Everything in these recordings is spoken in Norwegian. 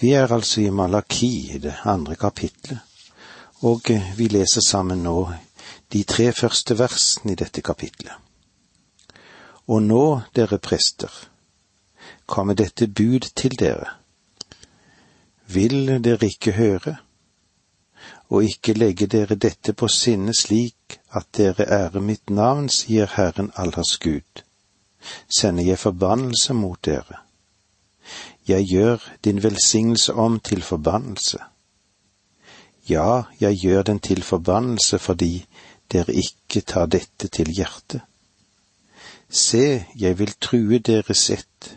Vi er altså i Malaki, i det andre kapitlet, og vi leser sammen nå de tre første versene i dette kapitlet. Og nå, dere prester, kommer dette bud til dere. Vil dere ikke høre? Og ikke legge dere dette på sinne slik at dere ærer mitt navn, sier Herren Allers Gud. Sender jeg forbannelse mot dere. Jeg gjør din velsignelse om til forbannelse. Ja, jeg gjør den til forbannelse fordi dere ikke tar dette til hjertet. Se, jeg vil true deres ett.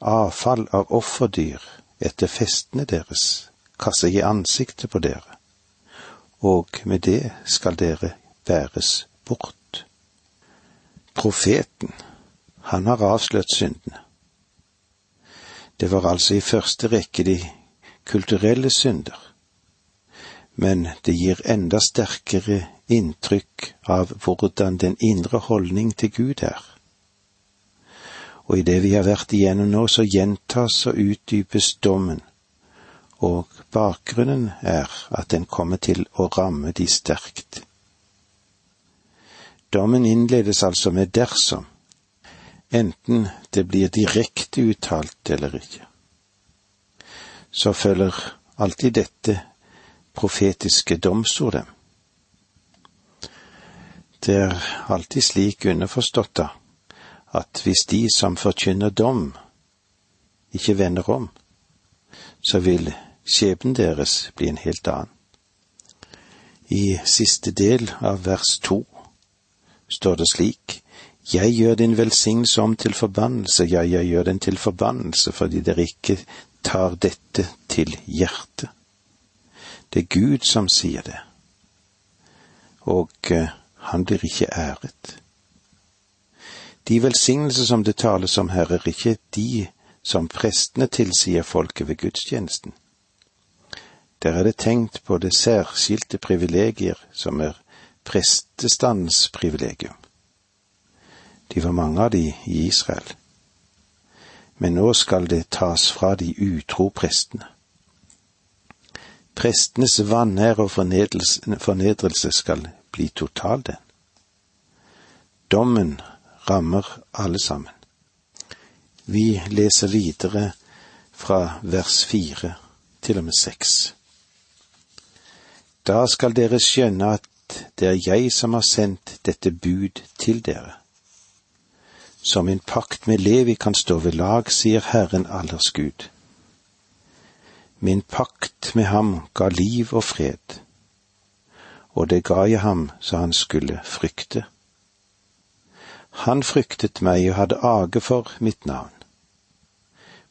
Avfall av offerdyr etter festene deres kaster jeg ansiktet på dere, og med det skal dere bæres bort. Profeten, han har avslørt syndene. Det var altså i første rekke de kulturelle synder, men det gir enda sterkere inntrykk av hvordan den indre holdning til Gud er. Og i det vi har vært igjennom nå, så gjentas og utdypes dommen, og bakgrunnen er at den kommer til å ramme de sterkt. Dommen innledes altså med dersom, enten det blir direkte uttalt eller ikke. Så følger alltid dette profetiske domsordet. Det er alltid slik underforstått da, at hvis de som forkynner dom, ikke vender om, så vil skjebnen deres bli en helt annen. I siste del av vers to står det slik, Jeg gjør din velsignelse om til forbannelse, ja, jeg gjør den til forbannelse fordi dere ikke tar dette til hjertet. Det er Gud som sier det, og uh, han blir ikke æret. De velsignelser som det tales om her, er ikke de som prestene tilsier folket ved gudstjenesten. Der er det tenkt på det særskilte privilegier som er prestestandens privilegium. De var mange av de i Israel. Men nå skal det tas fra de utro prestene. Prestenes vanære og fornedrelse skal bli total, den. Dommen rammer alle sammen. Vi leser videre fra vers fire til og med seks. Da skal dere skjønne at det er jeg som har sendt dette bud til dere. Som min pakt med Levi kan stå ved lag, sier Herren allers Gud. Min pakt med ham ga liv og fred, og det ga jeg ham så han skulle frykte. Han fryktet meg og hadde age for mitt navn.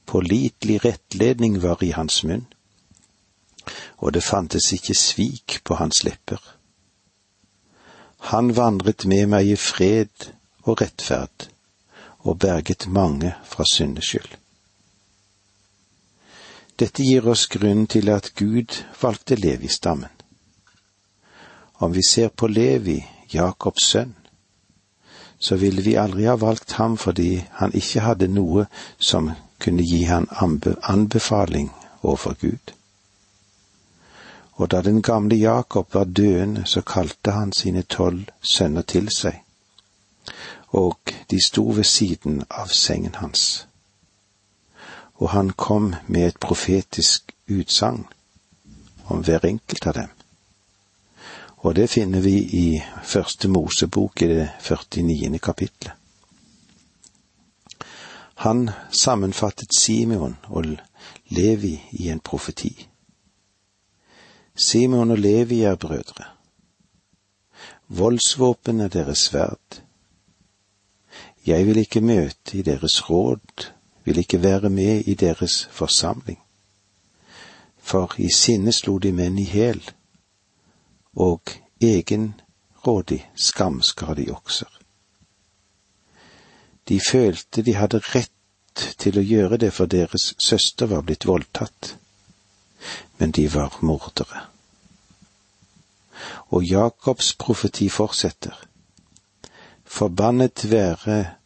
Pålitelig rettledning var i hans munn, og det fantes ikke svik på hans lepper. Han vandret med meg i fred og rettferd, og berget mange fra syndeskyld. Dette gir oss grunn til at Gud valgte Levi-stammen. Om vi ser på Levi, Jakobs sønn, så ville vi aldri ha valgt ham fordi han ikke hadde noe som kunne gi han anbefaling overfor Gud. Og da den gamle Jakob var døende, så kalte han sine tolv sønner til seg, og de sto ved siden av sengen hans. Og han kom med et profetisk utsagn om hver enkelt av dem. Og det finner vi i Første Mosebok i det 49. kapitlet. Han sammenfattet Simeon og Levi i en profeti. Simeon og Levi er brødre. Voldsvåpen er deres sverd. Jeg vil ikke møte i deres råd, vil ikke være med i deres forsamling. For i sinne slo de menn i hæl, og egenrådig skamskar de okser. De følte de hadde rett til å gjøre det for deres søster var blitt voldtatt men de var mordere. Og Jakobs profeti fortsetter. Forbannet være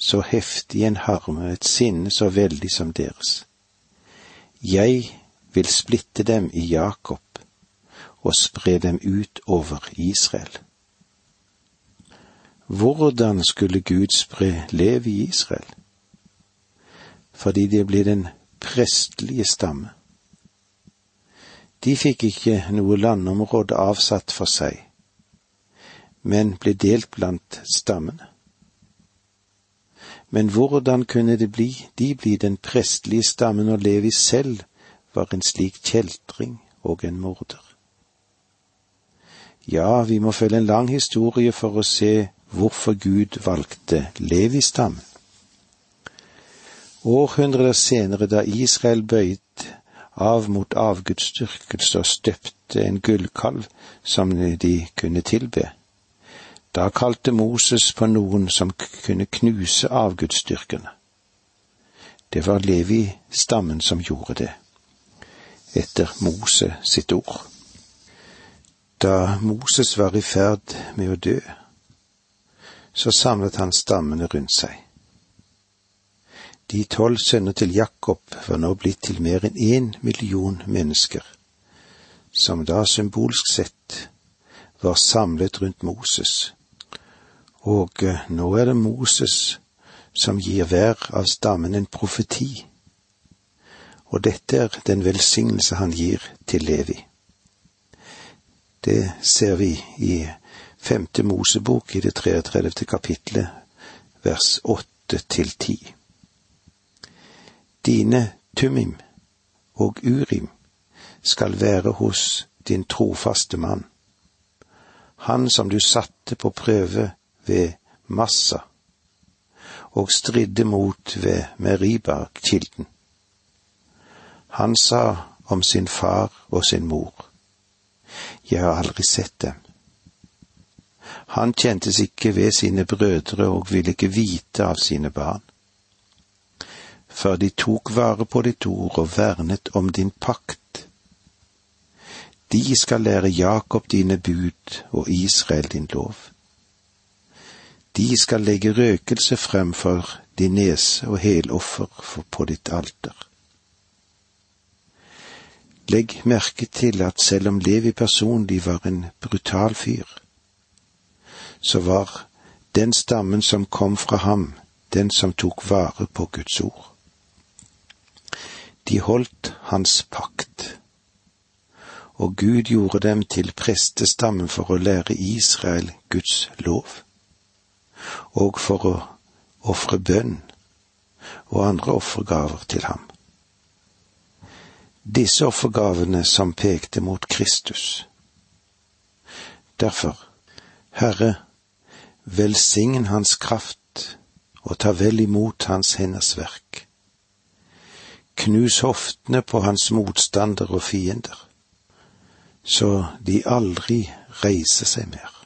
så heftig en harme, et sinne så veldig som deres. Jeg vil splitte dem i Jakob og spre dem ut over Israel. Hvordan skulle Gud spre lev i Israel? Fordi det ble den prestlige stamme. De fikk ikke noe landområde avsatt for seg, men ble delt blant stammene. Men hvordan kunne det bli, de bli den prestlige stammen og Levi selv var en slik kjeltring og en morder? Ja, vi må følge en lang historie for å se hvorfor Gud valgte Levi-stammen. Århundrer senere, da Israel bøyde av mot avgudsdyrkelse og støpte en gullkalv som de kunne tilbe, da kalte Moses på noen som kunne knuse avgudsdyrkerne. Det var Levi-stammen som gjorde det, etter Mose sitt ord da Moses var i ferd med å dø, så samlet han stammene rundt seg. De tolv sønner til Jakob var nå blitt til mer enn én million mennesker, som da symbolsk sett var samlet rundt Moses. Og eh, nå er det Moses som gir hver av stammen en profeti, og dette er den velsignelse han gir til Levi. Det ser vi i femte Mosebok i det 33. kapitlet, vers åtte til ti. Dine tumim og urim skal være hos din trofaste mann, han som du satte på prøve ved Massa og stridde mot ved Meriba-kilden. Han sa om sin far og sin mor jeg har aldri sett dem. Han kjentes ikke ved sine brødre og ville ikke vite av sine barn. For de tok vare på ditt ord og vernet om din pakt. De skal lære Jakob dine bud og Israel din lov. De skal legge røkelse fremfor din nese og heloffer på ditt alter. Legg merke til at selv om Levi personlig var en brutal fyr, så var den stammen som kom fra ham, den som tok vare på Guds ord. De holdt hans pakt, og Gud gjorde dem til prestestammen for å lære Israel Guds lov, og for å ofre bønn og andre offergaver til ham disse offergavene som pekte mot Kristus. Derfor, Herre, velsign Hans kraft og ta vel imot Hans henders verk. Knus hoftene på Hans motstandere og fiender, så de aldri reiser seg mer.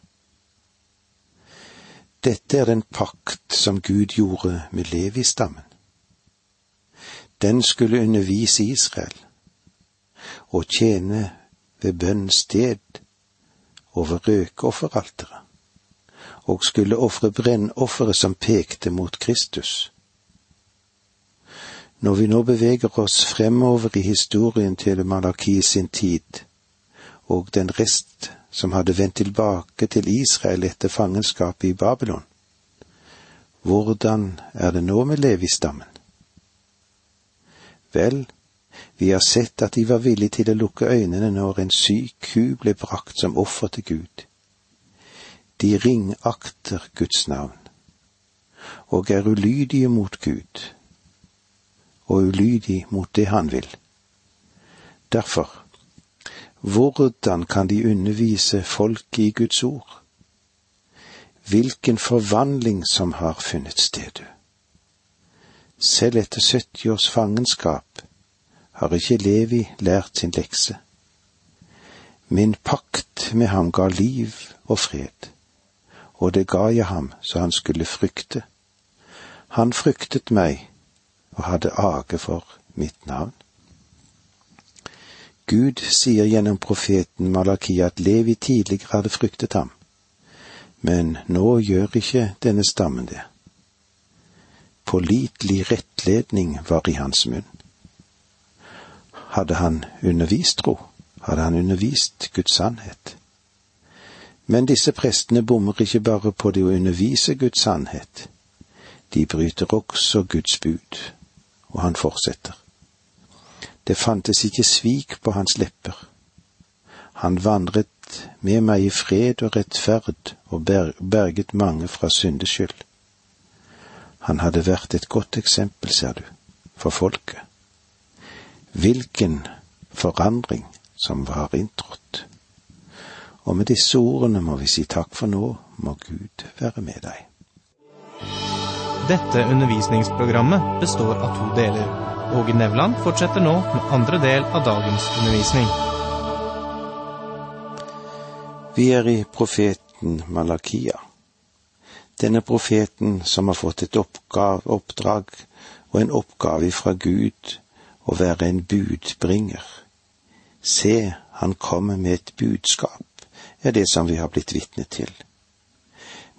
Dette er den pakt som Gud gjorde med Levi-stammen. Den skulle undervise Israel og tjene ved bønnens sted over røkofferalteret, og skulle ofre brennofferet som pekte mot Kristus. Når vi nå beveger oss fremover i historien til Malaki sin tid, og den rest som hadde vendt tilbake til Israel etter fangenskapet i Babylon, hvordan er det nå med Levi-stammen? Vel, vi har sett at de var villige til å lukke øynene når en syk ku ble brakt som offer til Gud. De ringakter Guds navn, og er ulydige mot Gud, og ulydige mot det han vil. Derfor, hvordan kan de undervise folket i Guds ord? Hvilken forvandling som har funnet sted. Selv etter 70 års fangenskap har ikke Levi lært sin lekse. Min pakt med ham ga liv og fred, og det ga jeg ham så han skulle frykte. Han fryktet meg og hadde age for mitt navn. Gud sier gjennom profeten Malaki at Levi tidligere hadde fryktet ham, men nå gjør ikke denne stammen det. Pålitelig rettledning var i hans munn. hadde han undervist tro, hadde han undervist Guds sannhet. Men disse prestene bommer ikke bare på det å undervise Guds sannhet, de bryter også Guds bud, og han fortsetter. Det fantes ikke svik på hans lepper. Han vandret med meg i fred og rettferd og berget mange fra syndeskyld. Han hadde vært et godt eksempel, ser du, for folket. Hvilken forandring som var inntrådt. Og med disse ordene må vi si takk for nå, må Gud være med deg. Dette undervisningsprogrammet består av to deler. Åge Nevland fortsetter nå med andre del av dagens undervisning. Vi er i profeten Malakia. Denne profeten som har fått et oppgav, oppdrag og en oppgave fra Gud å være en budbringer. Se, han kommer med et budskap, er det som vi har blitt vitne til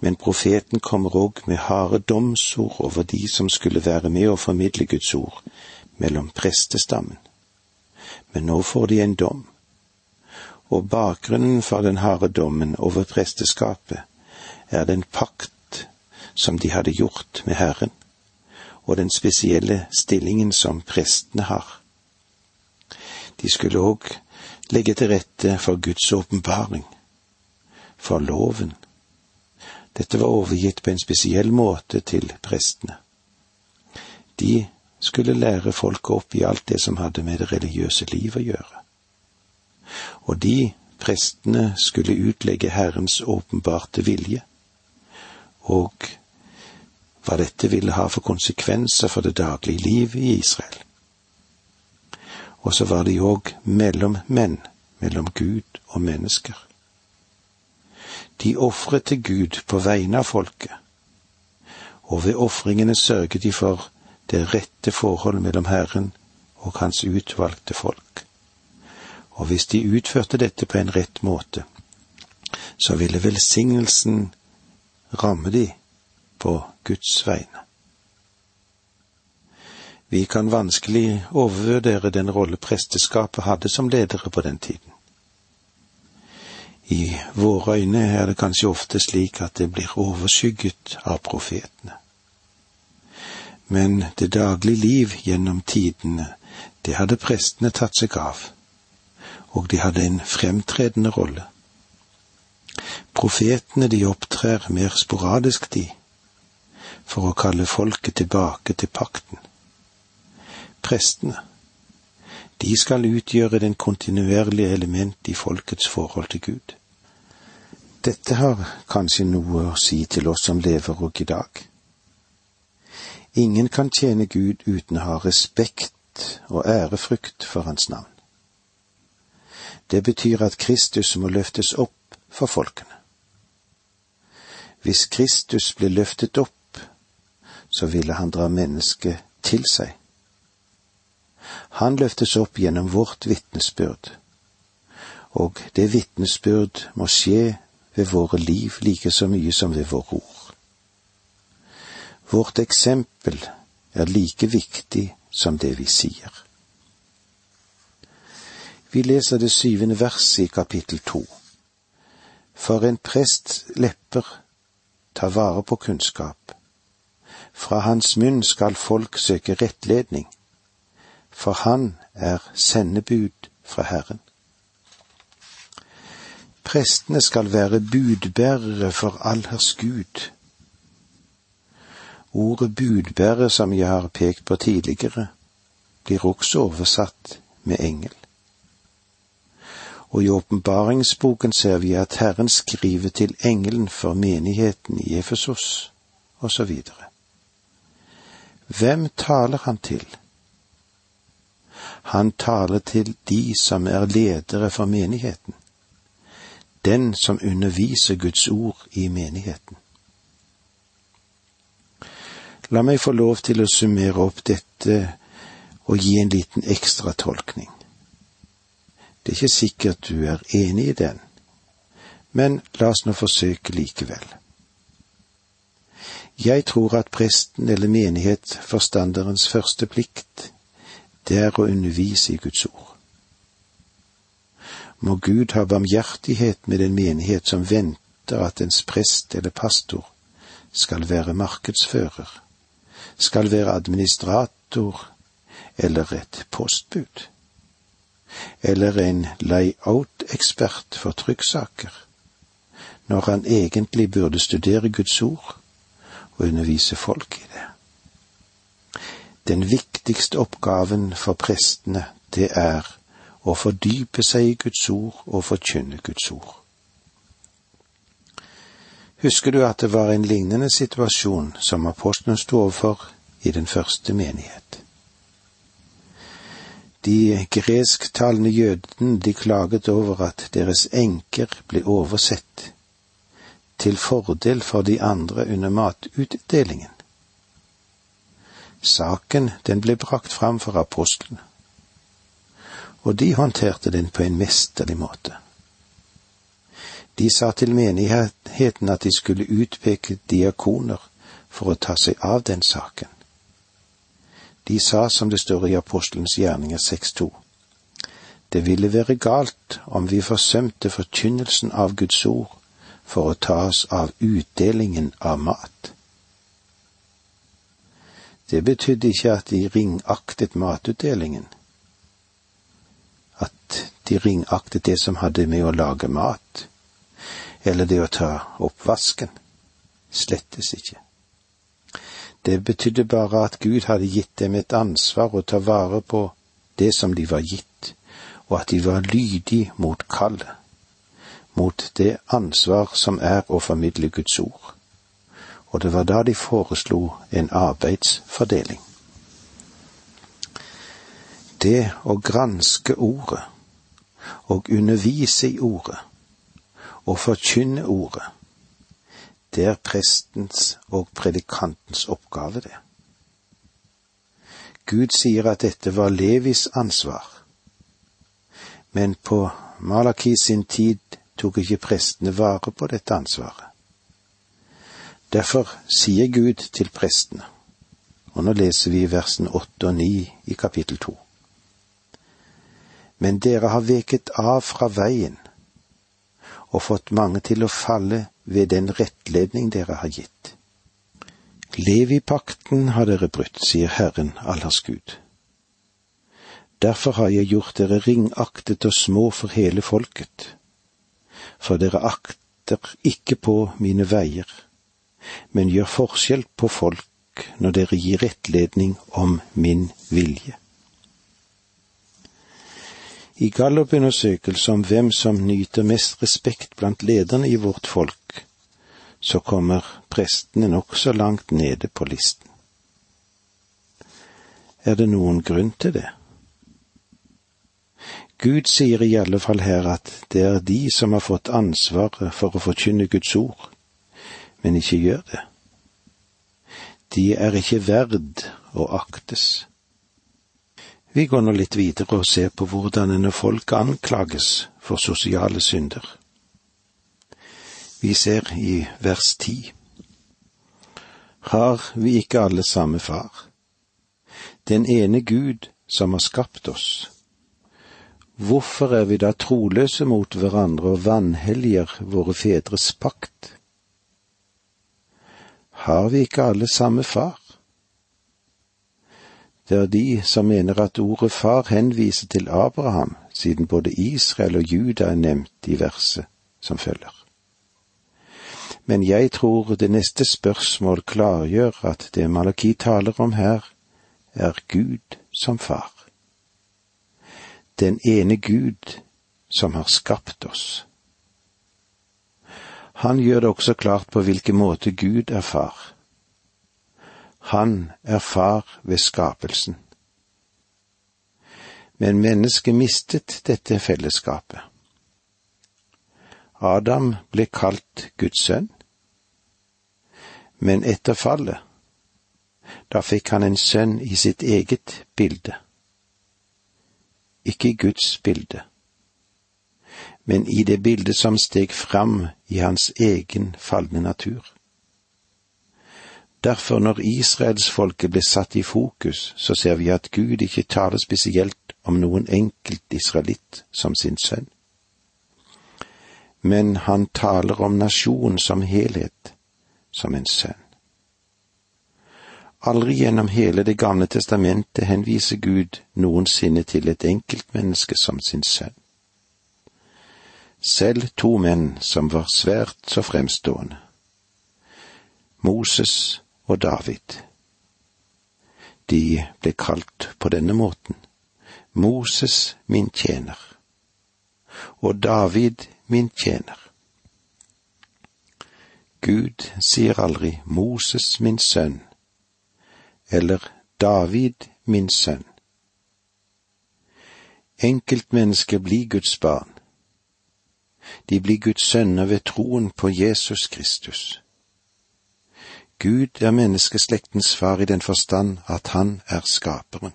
men profeten kommer òg med harde domsord over de som skulle være med å formidle Guds ord mellom prestestammen. Men nå får de en dom, og bakgrunnen for den harde dommen over presteskapet er den pakt som de hadde gjort med Herren, og den spesielle stillingen som prestene har. De skulle òg legge til rette for Guds åpenbaring, for loven dette var overgitt på en spesiell måte til prestene. De skulle lære folket opp i alt det som hadde med det religiøse liv å gjøre. Og de prestene skulle utlegge Herrens åpenbarte vilje, og hva dette ville ha for konsekvenser for det daglige liv i Israel. Og så var de òg mellom menn, mellom Gud og mennesker. De ofret til Gud på vegne av folket, og ved ofringene sørget de for det rette forhold mellom Herren og hans utvalgte folk. Og hvis de utførte dette på en rett måte, så ville velsignelsen ramme de på Guds vegne. Vi kan vanskelig overvurdere den rolle presteskapet hadde som ledere på den tiden. I våre øyne er det kanskje ofte slik at det blir overskygget av profetene. Men det daglige liv gjennom tidene, det hadde prestene tatt seg av, og de hadde en fremtredende rolle. Profetene de opptrer mer sporadisk, de, for å kalle folket tilbake til pakten. Prestene, de skal utgjøre den kontinuerlige element i folkets forhold til Gud. Dette har kanskje noe å si til oss som lever og i dag. Ingen kan tjene Gud uten å ha respekt og ærefrykt for Hans navn. Det betyr at Kristus må løftes opp for folkene. Hvis Kristus blir løftet opp, så ville han dra mennesket til seg. Han løftes opp gjennom vårt vitnesbyrd, og det vitnesbyrd må skje ved våre liv like så mye som ved våre ord. Vårt eksempel er like viktig som det vi sier. Vi leser det syvende verset i kapittel to. For en prests lepper tar vare på kunnskap. Fra hans munn skal folk søke rettledning, for han er sendebud fra Herren. Prestene skal være budbærere for allers Gud. Ordet budbærer, som jeg har pekt på tidligere, blir også oversatt med engel. Og i åpenbaringsboken ser vi at Herren skriver til engelen for menigheten i Efesos, osv. Hvem taler han til? Han taler til de som er ledere for menigheten den som underviser Guds ord i menigheten. La meg få lov til å summere opp dette og gi en liten ekstra tolkning. Det er ikke sikkert du er enig i den, men la oss nå forsøke likevel. Jeg tror at presten eller menighetsforstanderens første plikt, det er å undervise i Guds ord. Må Gud ha barmhjertighet med en menighet som venter at ens prest eller pastor skal være markedsfører, skal være administrator eller et postbud, eller en layout-ekspert for trykksaker, når han egentlig burde studere Guds ord og undervise folk i det. Den viktigste oppgaven for prestene, det er å fordype seg i Guds ord og forkynne Guds ord. Husker du at det var en lignende situasjon som apostlene sto overfor i den første menighet? De gresktalende jødene de klaget over at deres enker ble oversett til fordel for de andre under matutdelingen. Saken den ble brakt fram for apostlene, og de håndterte den på en mesterlig måte. De sa til menigheten at de skulle utpeke diakoner for å ta seg av den saken. De sa som det står i apostelens gjerninger 6.2. Det ville være galt om vi forsømte forkynnelsen av Guds ord for å ta oss av utdelingen av mat. Det betydde ikke at de ringaktet matutdelingen, at de ringaktet det som hadde med å lage mat, eller det å ta oppvasken. Slettes ikke. Det betydde bare at Gud hadde gitt dem et ansvar å ta vare på det som de var gitt, og at de var lydige mot kallet, mot det ansvar som er å formidle Guds ord og det var da de foreslo en arbeidsfordeling. Det å granske ordet og undervise i ordet og forkynne ordet, det er prestens og predikantens oppgave, det. Gud sier at dette var Levis ansvar, men på Malaki sin tid tok ikke prestene vare på dette ansvaret. Derfor sier Gud til prestene, og nå leser vi versene åtte og ni i kapittel to. Men dere har veket av fra veien og fått mange til å falle ved den rettledning dere har gitt. Levipakten har dere brutt, sier Herren allers Gud. Derfor har jeg gjort dere ringaktet og små for hele folket, for dere akter ikke på mine veier men gjør forskjell på folk når dere gir rettledning om min vilje. I Gallup-undersøkelsen om hvem som nyter mest respekt blant lederne i vårt folk, så kommer prestene nokså langt nede på listen. Er det noen grunn til det? Gud sier i alle fall her at det er de som har fått ansvaret for å forkynne Guds ord, men ikke gjør det. De er ikke verd å aktes. Vi går nå litt videre og ser på hvordan en folk anklages for sosiale synder. Vi ser i vers ti. Har vi ikke alle samme far? Den ene Gud som har skapt oss. Hvorfor er vi da troløse mot hverandre og vanhelliger våre fedres pakt? Har vi ikke alle samme far? Det er de som mener at ordet far henviser til Abraham, siden både Israel og Juda er nevnt i verset som følger. Men jeg tror det neste spørsmål klargjør at det Malaki taler om her, er Gud som far. Den ene Gud som har skapt oss. Han gjør det også klart på hvilken måte Gud er far. Han er far ved skapelsen. Men mennesket mistet dette fellesskapet. Adam ble kalt Guds sønn, men etter fallet, da fikk han en sønn i sitt eget bilde, ikke Guds bilde men i det bildet som steg fram i hans egen falne natur. Derfor, når israelsfolket ble satt i fokus, så ser vi at Gud ikke taler spesielt om noen enkelt israelitt som sin sønn. Men han taler om nasjonen som helhet, som en sønn. Aldri gjennom hele Det gamle testamentet henviser Gud noensinne til et enkeltmenneske som sin sønn. Selv to menn som var svært så fremstående, Moses og David. De ble kalt på denne måten Moses min tjener og David min tjener. Gud sier aldri Moses min sønn eller David min sønn. Enkeltmennesket blir Guds barn. De blir Guds sønner ved troen på Jesus Kristus. Gud er menneskeslektens far i den forstand at han er skaperen.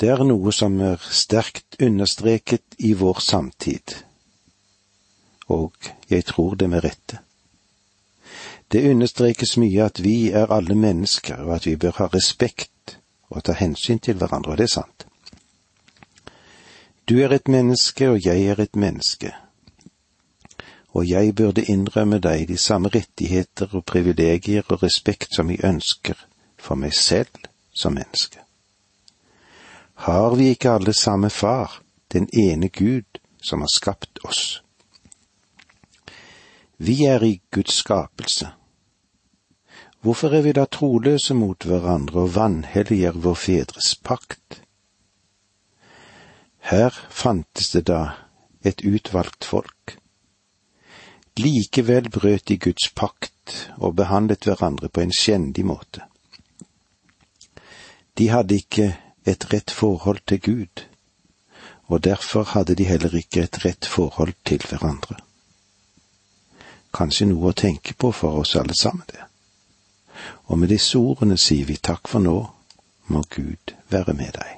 Det er noe som er sterkt understreket i vår samtid, og jeg tror det med rette. Det understrekes mye at vi er alle mennesker, og at vi bør ha respekt og ta hensyn til hverandre, og det er sant. Du er et menneske, og jeg er et menneske, og jeg burde innrømme deg de samme rettigheter og privilegier og respekt som jeg ønsker for meg selv som menneske. Har vi ikke alle samme far, den ene Gud som har skapt oss? Vi er i Guds skapelse. Hvorfor er vi da troløse mot hverandre og vanhelliger vår fedres pakt? Her fantes det da et utvalgt folk. Likevel brøt de Guds pakt og behandlet hverandre på en skjendig måte. De hadde ikke et rett forhold til Gud, og derfor hadde de heller ikke et rett forhold til hverandre. Kanskje noe å tenke på for oss alle sammen, det. Og med disse ordene sier vi takk for nå, må Gud være med deg.